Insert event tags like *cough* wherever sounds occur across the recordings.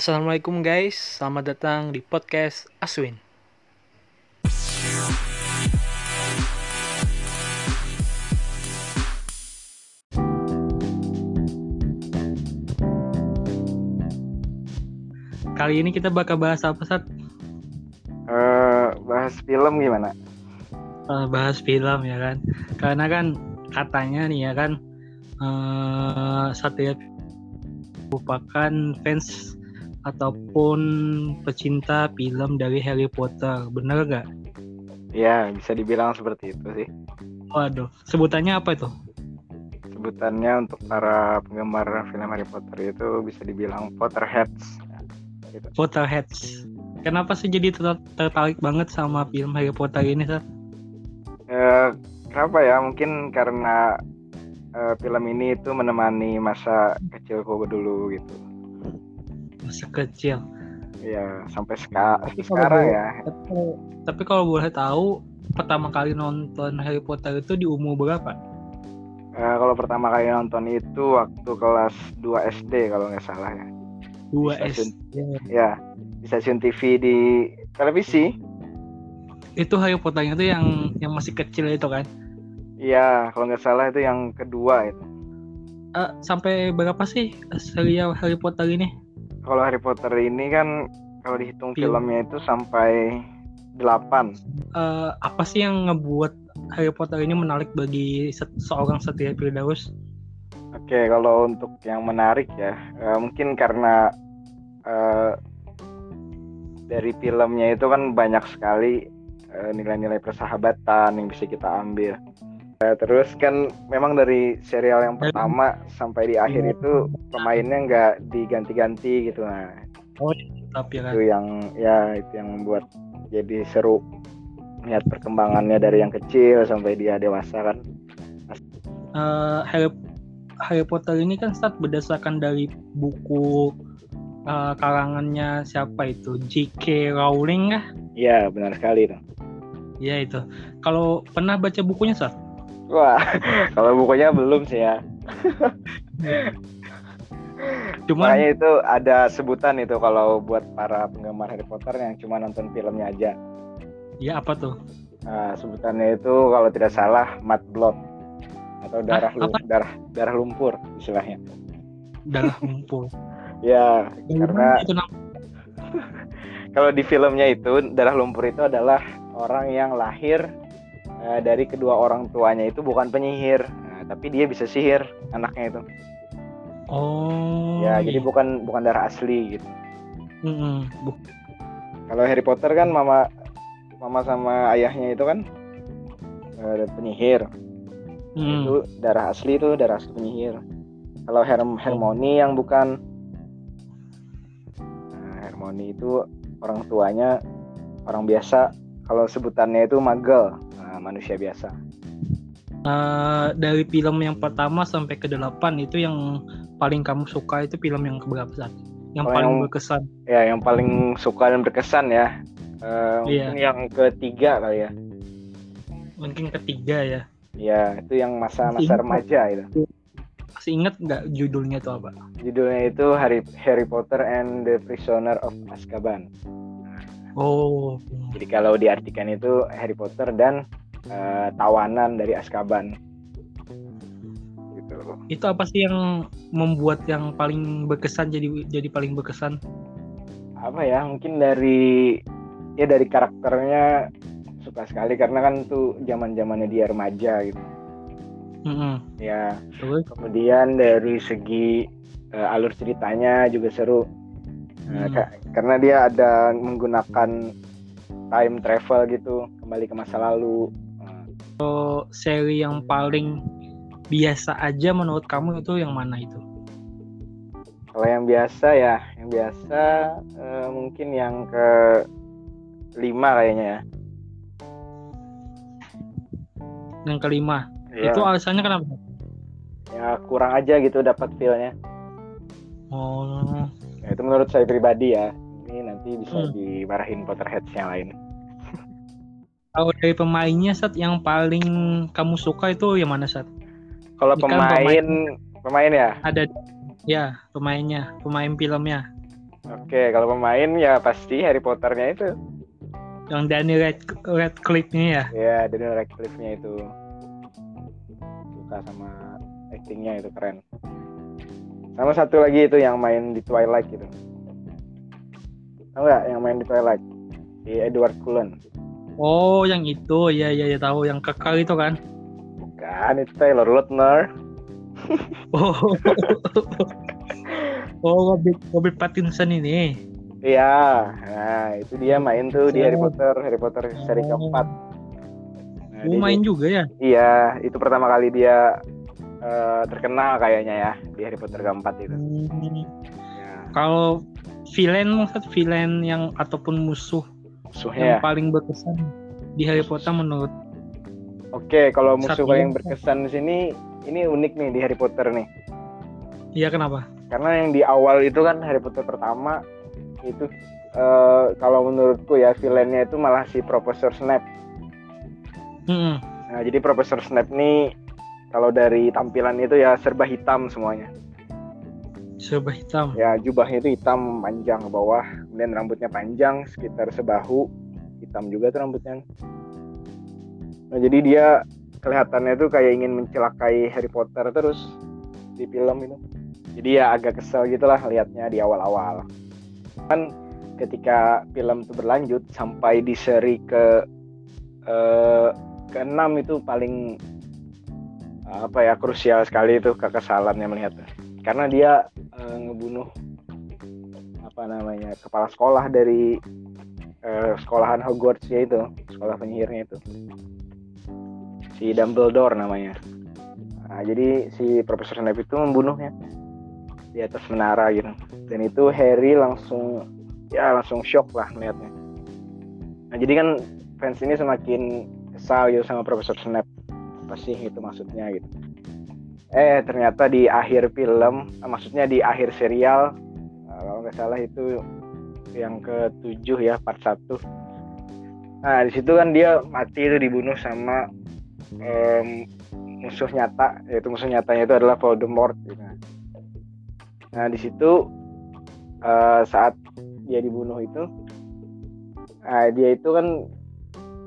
Assalamualaikum guys, selamat datang di podcast Aswin. Kali ini kita bakal bahas apa Sat? Eh, bahas film gimana? Eh, bahas film ya kan. Karena kan katanya nih ya kan eh Satria merupakan fans ataupun pecinta film dari Harry Potter. Bener gak? Ya, bisa dibilang seperti itu sih. Waduh, sebutannya apa itu? Sebutannya untuk para penggemar film Harry Potter itu bisa dibilang Potterheads. Gitu. Potterheads. Kenapa sih jadi ter- tertarik banget sama film Harry Potter ini, Sat? Eh, kenapa ya? Mungkin karena eh, film ini itu menemani masa kecilku dulu gitu. Masa kecil. Ya, sampai seka- Tapi sekarang ya. Tapi, tapi kalau boleh tahu, pertama kali nonton Harry Potter itu di umur berapa? Eh, kalau pertama kali nonton itu waktu kelas 2 SD kalau nggak salah ya. Dua Di stasiun. SD. Ya, di stasiun TV di televisi. Itu Harry Potternya itu yang yang masih kecil itu kan? Iya, kalau nggak salah itu yang kedua itu. Eh, sampai berapa sih serial Harry Potter ini? Kalau Harry Potter ini kan kalau dihitung Film. filmnya itu sampai 8. Eh, apa sih yang ngebuat Harry Potter ini menarik bagi se- seorang Satria Firdaus? Oke, kalau untuk yang menarik ya, eh, mungkin karena eh, dari filmnya itu kan banyak sekali nilai-nilai persahabatan yang bisa kita ambil. Eh, terus kan memang dari serial yang pertama sampai di akhir itu pemainnya nggak diganti-ganti gitu. Nah, Tapi kan itu yang ya itu yang membuat jadi seru lihat perkembangannya dari yang kecil sampai dia dewasa kan. eh, Harry Harry Potter ini kan start berdasarkan dari buku eh, karangannya siapa itu J.K. Rowling kah? Iya benar sekali tuh. Iya itu. Kalau pernah baca bukunya Sat? Wah, *laughs* kalau bukunya belum sih ya. Cuman Makanya itu ada sebutan itu kalau buat para penggemar Harry Potter yang cuma nonton filmnya aja. ya apa tuh? Nah, sebutannya itu kalau tidak salah mud blood atau darah lu- apa? darah darah lumpur istilahnya. Darah lumpur. *laughs* Ya, karena itu *laughs* kalau di filmnya itu darah lumpur itu adalah orang yang lahir eh, dari kedua orang tuanya itu bukan penyihir, Nah, tapi dia bisa sihir anaknya itu. Oh. ya, iya. jadi bukan bukan darah asli gitu. Mm-mm. Bu- Kalau Harry Potter kan mama mama sama ayahnya itu kan eh, penyihir. Mm. Itu darah asli itu darah asli penyihir. Kalau Herm Hermione yang bukan nah, Hermione itu orang tuanya orang biasa. Kalau sebutannya itu magel, manusia biasa. Eh, dari film yang pertama sampai ke delapan itu yang paling kamu suka itu film yang keberapa Sat? Yang Kalau paling yang- berkesan. Ya, yang paling suka dan berkesan ya. Eh, Iya. Mungkin yang ketiga kali ya. Mungkin ketiga ya. Ya, itu yang masa-masa Ingat. remaja itu. Masih inget nggak judulnya itu apa? Judulnya itu Harry Harry Potter and the Prisoner of Azkaban. Oh. Jadi kalau diartikan itu Harry Potter dan eh, tawanan dari Azkaban. Gitu. Itu apa sih yang membuat yang paling berkesan jadi jadi paling berkesan? Apa ya? Mungkin dari ya dari karakternya suka sekali karena kan tuh zaman-zamannya dia remaja gitu. Mm-mm. Ya, Terus? kemudian dari segi eh, alur ceritanya juga seru. Hmm. ka- karena dia ada menggunakan time travel gitu, kembali ke masa lalu. Nah, Oh, seri yang paling biasa aja menurut kamu itu yang mana itu? Kalau yang biasa ya, yang biasa eh, mungkin yang ke lima kayaknya ya. Yang kelima. Iya, Itu alasannya kenapa? ya kurang aja gitu dapat feel-nya. Oh. Ya, itu menurut saya pribadi ya. Ini nanti bisa Hmm. dimarahin Potterheads yang lain. Kalau dari pemainnya Sat yang paling kamu suka itu yang mana Sat? Kalau Ini kan pemain pemain ya. Ada ya pemainnya, pemain filmnya. Oke, kalau pemain ya pasti Harry Potternya itu. Yang Daniel Radcliffe Radcliffe-nya ya. Ya, Daniel Radcliffe-nya itu. Suka sama actingnya itu keren. Sama satu lagi itu yang main di Twilight gitu. Tahu nggak yang main di Twilight? Di Edward Cullen. Oh, yang itu. Ya, ya, ya tahu yang kekal itu kan. Bukan, itu Taylor Lautner. *laughs* Oh. oh, Robert, Robert Pattinson ini. Iya, nah itu dia main tuh di Harry Oh. Potter, Harry Potter seri Oh. keempat. Nah, Oh, dia- main juga ya. Iya, itu pertama kali dia eh, terkenal kayaknya ya di Harry Potter keempat itu. Hmm. Ya, Kalau villain maksud villain yang ataupun musuh musuhnya. yang paling berkesan di Harry Potter menurut Oke, kalau musuh Satu paling yang- berkesan di sini ini unik nih di Harry Potter nih. Iya kenapa? Karena yang di awal itu kan Harry Potter pertama itu eh, kalau menurutku ya villainnya itu malah si Profesor Snape. Hmm. Nah, jadi Profesor Snape nih kalau dari tampilan itu ya serba hitam semuanya. Serba hitam. Ya jubahnya itu hitam panjang ke bawah, kemudian rambutnya panjang sekitar sebahu, hitam juga tuh rambutnya. Nah jadi dia kelihatannya tuh kayak ingin mencelakai Harry Potter terus di film itu. Jadi ya agak kesel gitulah liatnya di awal-awal. Kan ketika film itu berlanjut sampai di seri ke eh, keenam itu paling apa ya krusial sekali itu kekesalannya melihatnya karena dia eh, ngebunuh apa namanya kepala sekolah dari eh, sekolahan Hogwarts ya itu sekolah penyihirnya itu. Si Dumbledore namanya. Nah, jadi si Profesor Snape itu membunuhnya di atas menara gitu. Dan itu Harry langsung ya langsung shock lah melihatnya nah jadi kan fans ini semakin kesal gitu sama Profesor Snape. Apa sih itu maksudnya gitu eh ternyata di akhir film eh, maksudnya di akhir serial eh, kalau nggak salah itu yang ketujuh ya part 1 nah di situ kan dia mati itu dibunuh sama em, musuh nyata yaitu musuh nyatanya itu adalah Voldemort gitu. nah di situ eh, saat dia dibunuh itu nah, dia itu kan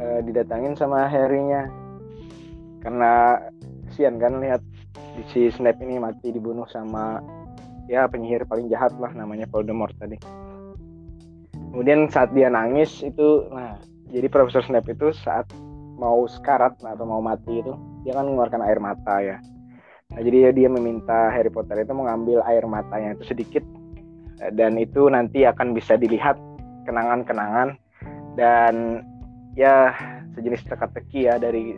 eh, didatangin sama Harry-nya karena kasihan kan lihat si Snape ini mati dibunuh sama ya penyihir paling jahat lah namanya Voldemort tadi. Kemudian saat dia nangis itu, nah jadi Profesor Snape itu saat mau sekarat atau mau mati itu dia kan mengeluarkan air mata ya. Nah jadi dia meminta Harry Potter itu mengambil air matanya itu sedikit dan itu nanti akan bisa dilihat kenangan-kenangan dan ya sejenis teka-teki ya dari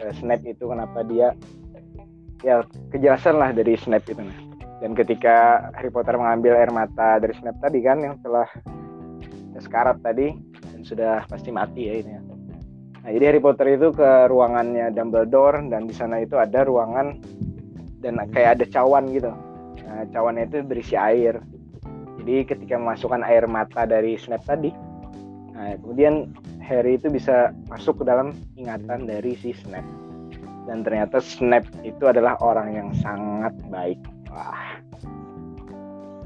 eh, Snape itu kenapa dia ya kejelasan lah dari Snape itu nah. dan ketika Harry Potter mengambil air mata dari Snape tadi kan yang telah sekarat tadi dan sudah pasti mati ya ini ya. Nah, jadi Harry Potter itu ke ruangannya Dumbledore dan di sana itu ada ruangan dan kayak ada cawan gitu. Nah, cawannya itu berisi air. Jadi ketika memasukkan air mata dari Snape tadi, nah kemudian Harry itu bisa masuk ke dalam ingatan dari si Snape dan ternyata Snape itu adalah orang yang sangat baik. Wah,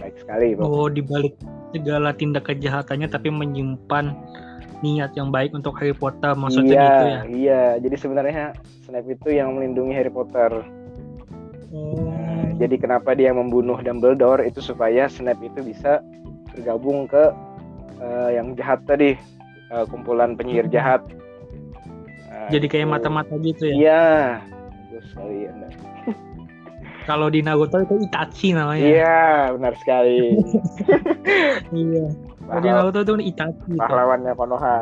baik sekali, bro. Oh, dibalik segala tindak kejahatannya tapi menyimpan niat yang baik untuk Harry Potter maksudnya iya, gitu ya. Iya, jadi sebenarnya Snape itu yang melindungi Harry Potter. Nah, jadi kenapa dia membunuh Dumbledore itu supaya Snape itu bisa bergabung ke eh, yang jahat tadi, eh, kumpulan penyihir jahat. Nah, Jadi kayak itu. mata-mata gitu ya. Iya, bagus sekali Anda. *laughs* Kalau di Naruto itu Itachi namanya. Iya, benar sekali. *laughs* Iya. Kalau di Naruto itu Itachi. gitu. pahlawannya Konoha.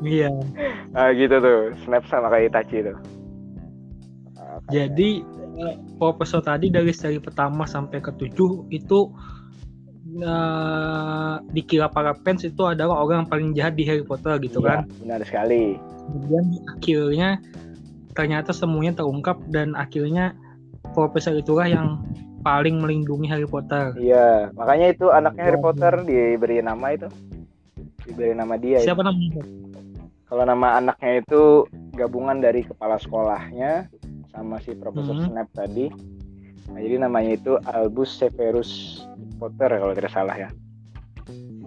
Iya. *laughs* Ah, gitu tuh, Snap sama kayak Itachi tuh. Ah, Jadi eh, Profesor tadi dari seri pertama sampai ke tujuh itu eh, dikira para fans itu adalah orang yang paling jahat di Harry Potter gitu Iya, kan. benar sekali. Kemudian akhirnya ternyata semuanya terungkap dan akhirnya Profesor itulah yang paling melindungi Harry Potter. Iya, makanya itu anaknya Harry Oh. Potter diberi nama itu. Diberi nama dia. itu. Siapa namanya? Kalau nama anaknya itu gabungan dari kepala sekolahnya sama si Profesor Mhm. Snape tadi. Nah, jadi namanya itu Albus Severus Potter kalau tidak salah ya.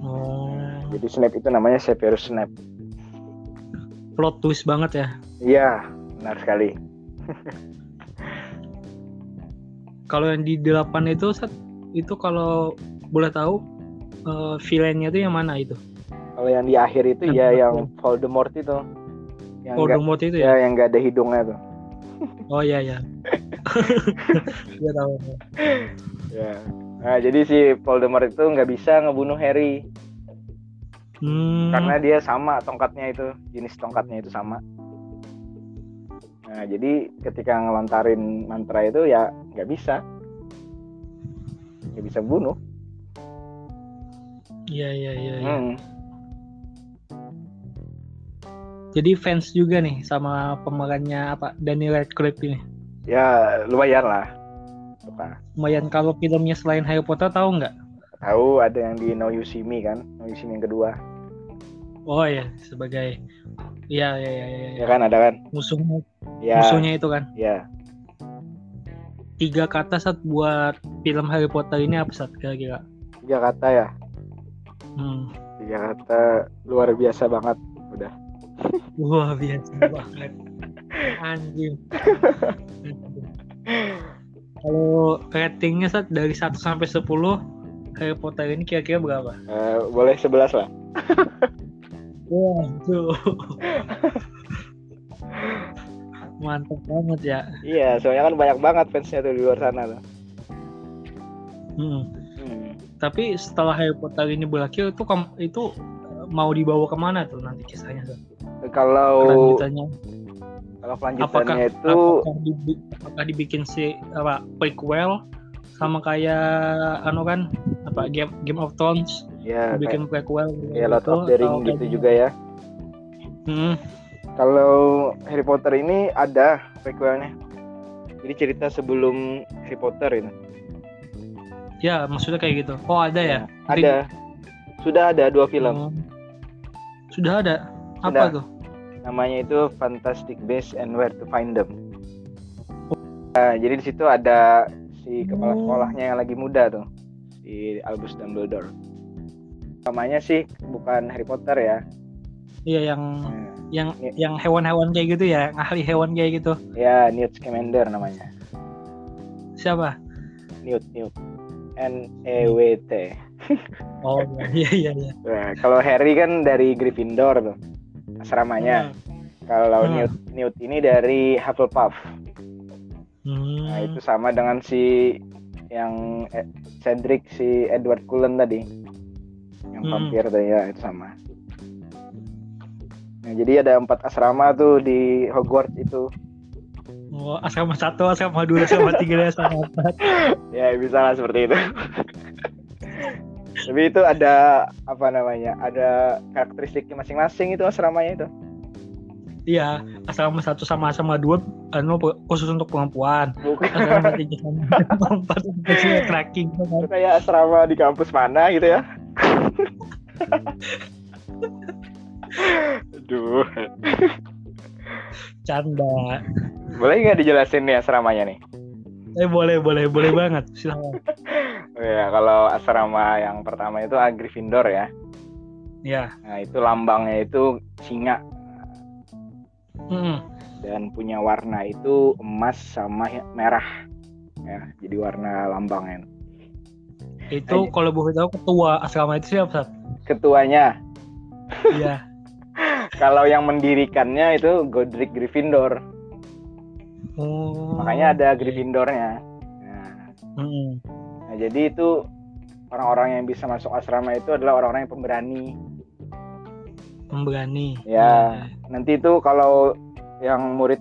Oh, Jadi Snape itu namanya Severus Snape. plot twist banget ya. Iya, benar sekali. *laughs* Kalau yang di delapan itu itu kalau boleh tahu eh, villainnya itu yang mana itu? Kalau yang di akhir itu Yang ya yang Voldemort itu. Yang Voldemort itu ya ya? yang enggak ada hidungnya tuh. Oh iya iya. *laughs* *laughs* Iya tahu. Ya. Nah, jadi si Voldemort itu nggak bisa ngebunuh Harry Hmm, karena dia sama tongkatnya itu, jenis tongkatnya itu sama. Nah, jadi ketika ngelontarin mantra itu ya nggak bisa, nggak bisa bunuh. iya iya iya. iya. Hmm. Jadi fans juga nih sama pemerannya apa Daniel Radcliffe ini. Ya lumayan lah. Apa? Lumayan kalau filmnya selain Harry Potter tahu nggak? Tahu ada yang di No You See Me kan, No You See Me yang kedua. Oh iya sebagai Iya iya iya iya. Ya kan ada kan? Musuhnya Ya. musuhnya itu kan. Ya. Tiga kata saat buat film Harry Potter ini apa saat kira-kira? Tiga kata ya. Hmm. Tiga kata luar biasa banget. Udah. *laughs* Wah biasa banget. *laughs* Anjing. *laughs* Kalau ratingnya saat dari 1 sampai 10 Harry Potter ini kira-kira berapa? Eh, boleh 11 lah. Wah, tuh. *laughs* Mantap banget ya. Iya, soalnya kan banyak banget fansnya tuh di luar sana tuh. Hmm. Hmm. Tapi setelah Harry Potter ini berakhir itu itu mau dibawa ke mana tuh nanti kisahnya? Kalau Kelanjutannya kalau apakah itu apakah, dibi- apakah dibikin si apa prequel sama kayak anu kan apa Game Game of Thrones ya kayak, bikin prequel kayak Lord of the Ring gitu juga ya. Hmm, Kalau Harry Potter ini ada prequelnya. Jadi cerita sebelum Harry Potter itu. ya maksudnya kayak gitu. Oh ada ya? Ada. Sudah ada dua film. Hmm. Sudah ada. Apa Sudah. tuh? Namanya itu Fantastic Beasts and Where to Find Them. Nah, jadi di situ ada si kepala Oh. sekolahnya yang lagi muda tuh, si Albus Dumbledore. Namanya sih bukan Harry Potter ya. Iya yang Nah, yang yang hewan-hewan kayak gitu ya, ahli hewan kayak gitu. Ya, Newt Scamander namanya. Siapa? Newt, Newt. N E W T. Oh iya iya iya. Nah, kalau Harry kan dari Gryffindor tuh asramanya. Kalau Hmm. Newt Newt ini dari Hufflepuff. Hmm. Nah, itu sama dengan si yang eh, Cedric si Edward Cullen tadi. Yang Hmm. vampir tuh ya, itu sama. Nah, jadi ada empat asrama tuh di Hogwarts itu. Oh, asrama satu, asrama dua, asrama tiga, asrama empat. *laughs* Ya, bisa lah seperti itu. *laughs* Tapi itu ada apa namanya? Ada karakteristiknya masing-masing itu asramanya itu. Iya, asrama satu sama asrama dua, anu khusus untuk perempuan. Bukan Asrama tiga sama *laughs* empat tracking. itu kayak asrama di kampus mana gitu ya. *laughs* Aduh. Canda. Boleh nggak dijelasin nih asramanya nih? Eh boleh, boleh, boleh banget. Silahkan. *laughs* Ya, kalau asrama yang pertama itu Gryffindor ya. Ya. Nah, itu lambangnya itu singa Hmm. dan punya warna itu emas sama merah. Ya, jadi warna lambangnya. Itu Aja. kalau boleh tahu ketua asrama itu siapa? Sat? Ketuanya, Iya. *laughs* kalau yang mendirikannya itu Godric Gryffindor. Oh. Makanya ada Gryffindornya. Nah, Hmm. Jadi itu orang-orang yang bisa masuk asrama itu adalah orang-orang yang pemberani. Pemberani. Ya. Nanti itu kalau yang murid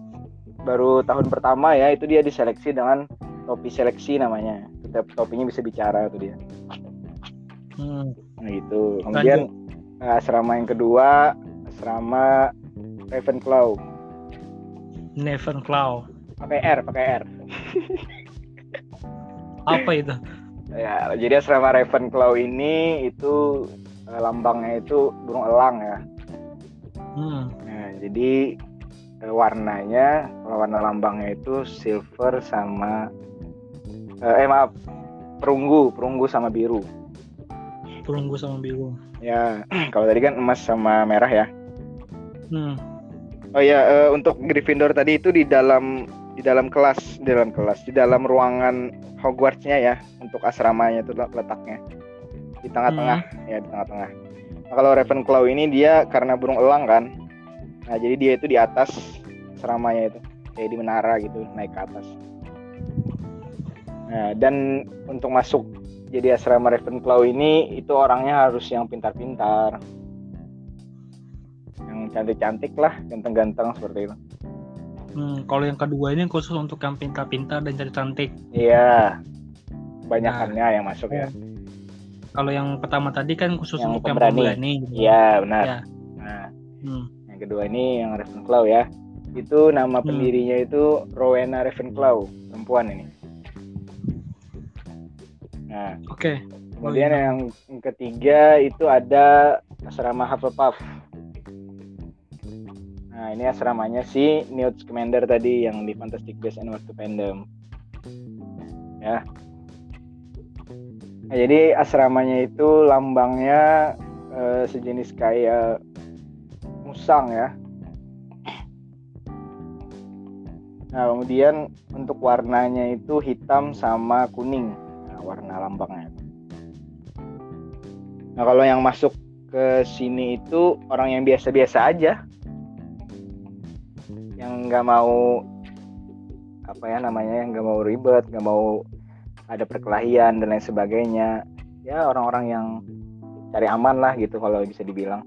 baru tahun pertama ya itu dia diseleksi dengan topi seleksi namanya. Setiap topinya bisa bicara tuh dia. Hmm. Nah gitu. Kemudian eh, asrama yang kedua asrama Ravenclaw. Ravenclaw. Pakai R, pakai R. Apa itu? Ya, jadi asrama Ravenclaw ini itu eh, lambangnya itu burung elang ya. Hmm. Nah, jadi eh, warnanya warna lambangnya itu silver sama eh, eh maaf perunggu, perunggu sama biru. perunggu sama biru. Ya, *clears throat* kalau tadi kan emas sama merah ya. Hmm. Oh ya, untuk Gryffindor tadi itu di dalam di dalam kelas, di dalam kelas, di dalam ruangan Hogwarts-nya ya, untuk asramanya itu letaknya di tengah-tengah, ya di tengah-tengah. Nah, kalau Ravenclaw ini dia karena burung elang kan, nah jadi dia itu di atas asramanya itu, kayak di menara gitu, naik ke atas. Nah, dan untuk masuk jadi asrama Ravenclaw ini itu orangnya harus yang pintar-pintar, yang cantik-cantik lah, ganteng-ganteng seperti itu. Hmm, kalau yang kedua ini khusus untuk yang pintar-pintar dan cantik-cantik. Iya, banyakannya yang masuk ya. Kalau yang pertama tadi kan khusus Yang untuk yang pemberani. gitu. Iya, benar. Ya. Nah, Hmm. yang kedua ini yang Ravenclaw ya. Itu nama Hmm. pendirinya itu Rowena Ravenclaw, perempuan ini. Nah, Oke. kemudian Oh, iya. yang ketiga itu ada asrama Hufflepuff. Nah, ini asramanya si Newt Scamander tadi yang di Fantastic Beasts and Where to Find Them. Ya. Nah, jadi asramanya itu lambangnya eh, sejenis kayak musang ya. Nah, kemudian untuk warnanya itu hitam sama kuning. Nah, warna lambangnya. Nah, kalau yang masuk ke sini itu orang yang biasa-biasa aja. Nggak mau apa ya namanya, yang nggak mau ribet, nggak mau ada perkelahian dan lain sebagainya. Ya orang-orang yang cari aman lah gitu kalau bisa dibilang.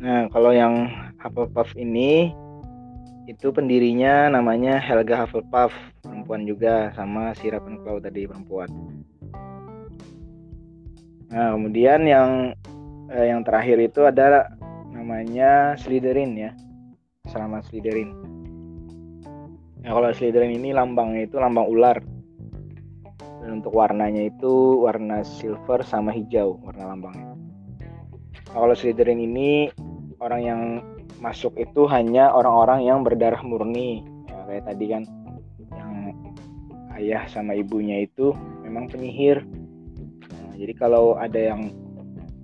Nah, kalau yang Hufflepuff ini itu pendirinya namanya Helga Hufflepuff, perempuan juga sama si Ravenclaw tadi perempuan. Nah, kemudian yang eh, yang terakhir itu ada namanya Slytherin ya. Selama Slytherin. Nah, kalau Slytherin ini lambangnya itu lambang ular. Dan untuk warnanya itu warna silver sama hijau warna lambangnya. Nah, kalau Slytherin ini orang yang masuk itu hanya orang-orang yang berdarah murni. Ya, kayak tadi kan yang ayah sama ibunya itu memang penyihir. Nah, jadi kalau ada yang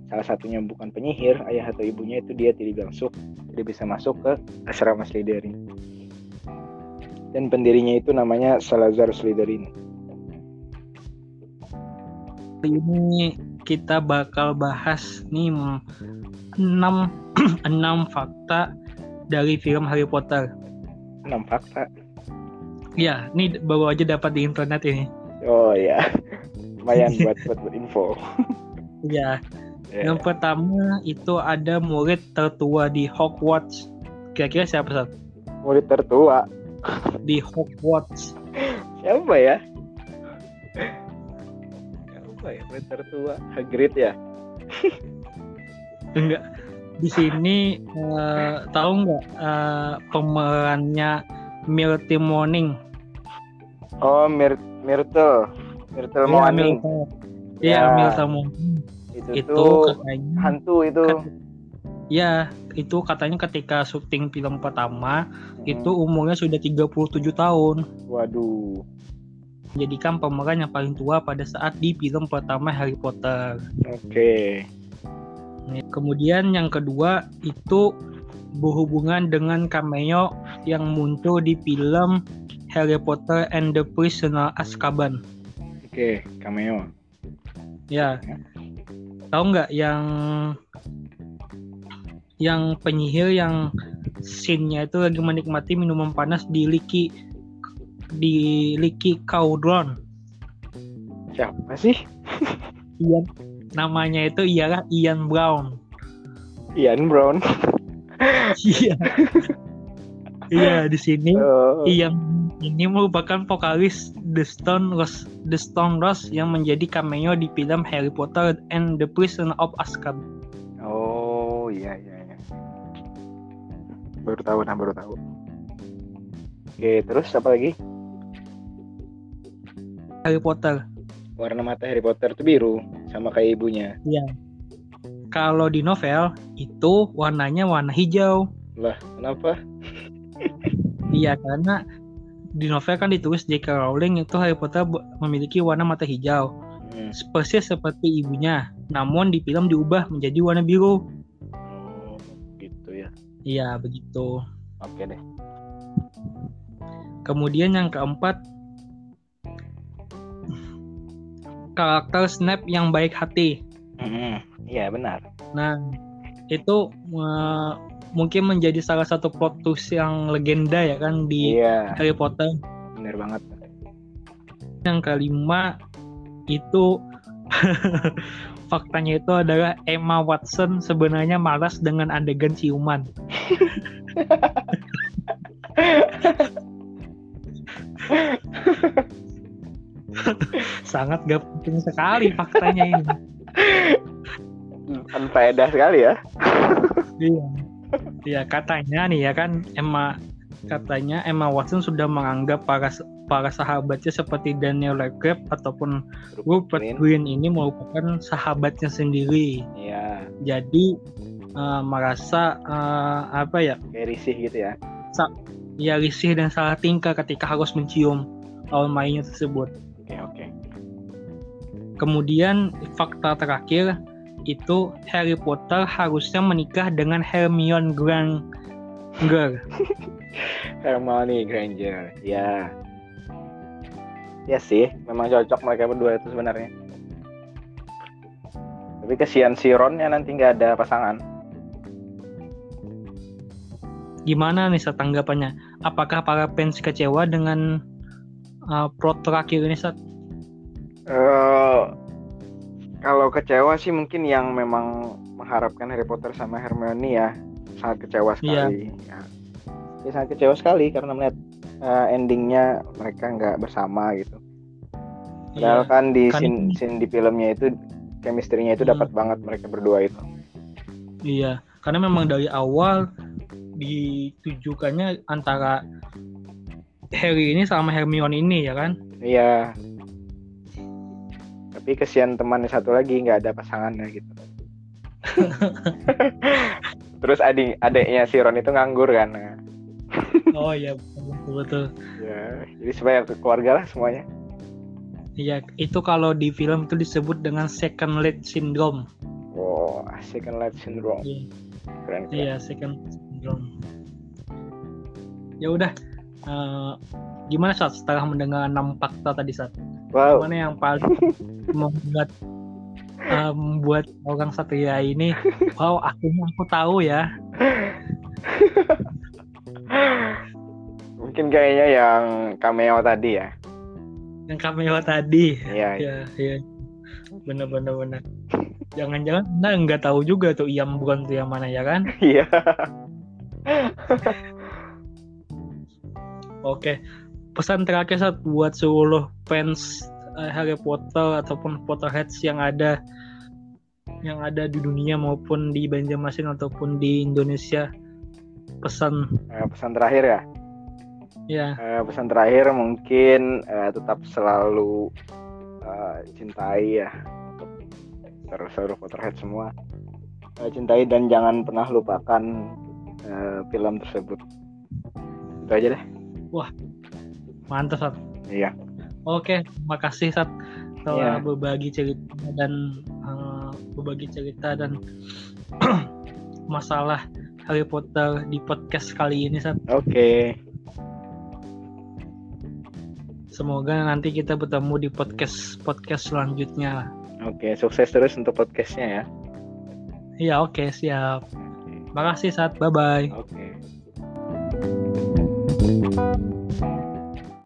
salah satunya bukan penyihir, ayah atau ibunya itu dia tidak masuk, tidak bisa masuk ke asrama Slytherin. Dan pendirinya itu namanya Salazar Slytherin. Kali ini kita bakal bahas nih 6 6 *clears throat* fakta dari film Harry Potter. 6 fakta. Ya, ini baru aja dapat di internet ini. Oh ya, *laughs* lumayan buat buat, buat info. Ya, *laughs* Ya. yang pertama itu ada murid tertua di Hogwarts. Kira-kira siapa Sat? Murid tertua. Di Hogwarts. Siapa ya? Siapa ya murid tertua? Hagrid ya? *laughs* Enggak. Di sini eh, tahu nggak eh, pemerannya Myrtle Morning? Oh, Mir Myrtle. Myrtle Iya, Morning. Iya, Ya. Myrtle Morning. Itu, Itu tuh katanya hantu itu. Ya, itu katanya ketika syuting film pertama Hmm, itu umurnya sudah 37 tahun. Waduh. Menjadikan pemeran yang paling tua pada saat di film pertama Harry Potter. Oke. Nih, Kemudian yang kedua itu berhubungan dengan cameo yang muncul di film Harry Potter and the Prisoner Azkaban. Oke, cameo. Ya, tahu nggak yang yang penyihir yang scene-nya itu lagi menikmati minuman panas di Liki di Liki Cauldron. Siapa sih? *laughs* Ian namanya itu ialah Ian Brown. Ian Brown. Iya. *laughs* Iya, di sini Oh, Ian ini merupakan vokalis The Stone Rose The Stone Rose yang menjadi cameo di film Harry Potter and the Prisoner of Azkaban. oh, iya iya iya. Baru tahu nah baru tahu. Oke, terus apa lagi? Harry Potter. Warna mata Harry Potter itu biru sama kayak ibunya. Kalau di novel itu warnanya warna hijau. Lah, kenapa? Iya, karena di novel kan ditulis J.K. Rowling itu Harry Potter memiliki warna mata hijau, Hmm. persis seperti ibunya. Namun di film diubah menjadi warna biru. Oh, gitu ya. Iya, begitu. Oke deh. Kemudian yang keempat karakter Snape yang baik hati. Mm-mm. Iya benar. Nah, itu eh, mungkin menjadi salah satu plot twist yang legenda ya kan di Iya, Harry Potter. benar banget. Yang kelima itu *laughs* faktanya itu adalah Emma Watson sebenarnya malas dengan adegan ciuman. *laughs* Sangat gak penting sekali faktanya ini. Unfaedah sekali ya. Iya. Iya katanya nih ya kan Emma katanya Emma Watson sudah menganggap para para sahabatnya seperti Daniel Radcliffe ataupun Rupert Green. Green ini merupakan sahabatnya sendiri. Iya, Jadi eh, merasa eh, apa ya? kayak risih gitu ya. Ya risih dan salah tingkah ketika harus mencium lawan mainnya tersebut. Oke, oke. Kemudian fakta terakhir itu Harry Potter harusnya menikah dengan Hermione Granger. *laughs* Hermione Granger. Ya. Ya sih, memang cocok mereka berdua itu sebenarnya. Tapi kesian si Ron ya nanti nggak ada pasangan. Gimana nih tanggapannya? Apakah para fans kecewa dengan uh, plot terakhir ini Sat? Eh, kalau kecewa sih mungkin yang memang mengharapkan Harry Potter sama Hermione ya sangat kecewa sekali. Ya. Ya, sangat kecewa sekali karena melihat eh, endingnya mereka nggak bersama gitu. Padahal Iya. kan di kan scene di filmnya itu chemistry-nya itu Hmm. dapat banget mereka berdua itu. Iya, karena memang dari awal ditujukannya antara Harry ini sama Hermione ini ya kan? Iya. Tapi kesian temannya satu lagi nggak ada pasangannya gitu. *laughs* Terus adik adiknya si Ron itu nganggur kan. Nah, Oh iya betul betul. Ya, jadi supaya keluarga lah semuanya. Iya, itu kalau di film itu disebut dengan second lead syndrome. Oh, second life syndrome. Iya. Keren, keren. Iya, second syndrome. Ya udah. eh, gimana saat setelah mendengar enam fakta tadi saat Wow. mana yang paling membuat eh, membuat orang satria ini wow akhirnya aku tahu ya Mungkin kayaknya yang cameo tadi ya. yang cameo tadi Iya. *laughs* ya ya bener bener bener jangan-jangan anda nggak tahu juga tuh Iam bukan tuh yang mana ya kan Iya. Oke, pesan terakhir saat buat seluruh fans eh, Harry Potter ataupun Potterheads yang ada yang ada di dunia maupun di Banjarmasin ataupun di Indonesia. Pesan Eh, pesan terakhir ya. ya, Eh, pesan terakhir mungkin eh, tetap selalu eh, cintai ya terus seluruh Potterhead semua Eh, cintai dan jangan pernah lupakan eh, film tersebut itu aja deh mantap Sat. iya Oke, makasih Sat telah Iya. berbagi cerita dan eh, berbagi cerita dan *clears throat* masalah Harry Potter di podcast kali ini Sat. oke Semoga nanti kita bertemu di podcast podcast selanjutnya. oke sukses terus untuk podcastnya ya Iya, oke, siap. Makasih, Sat. Bye-bye. oke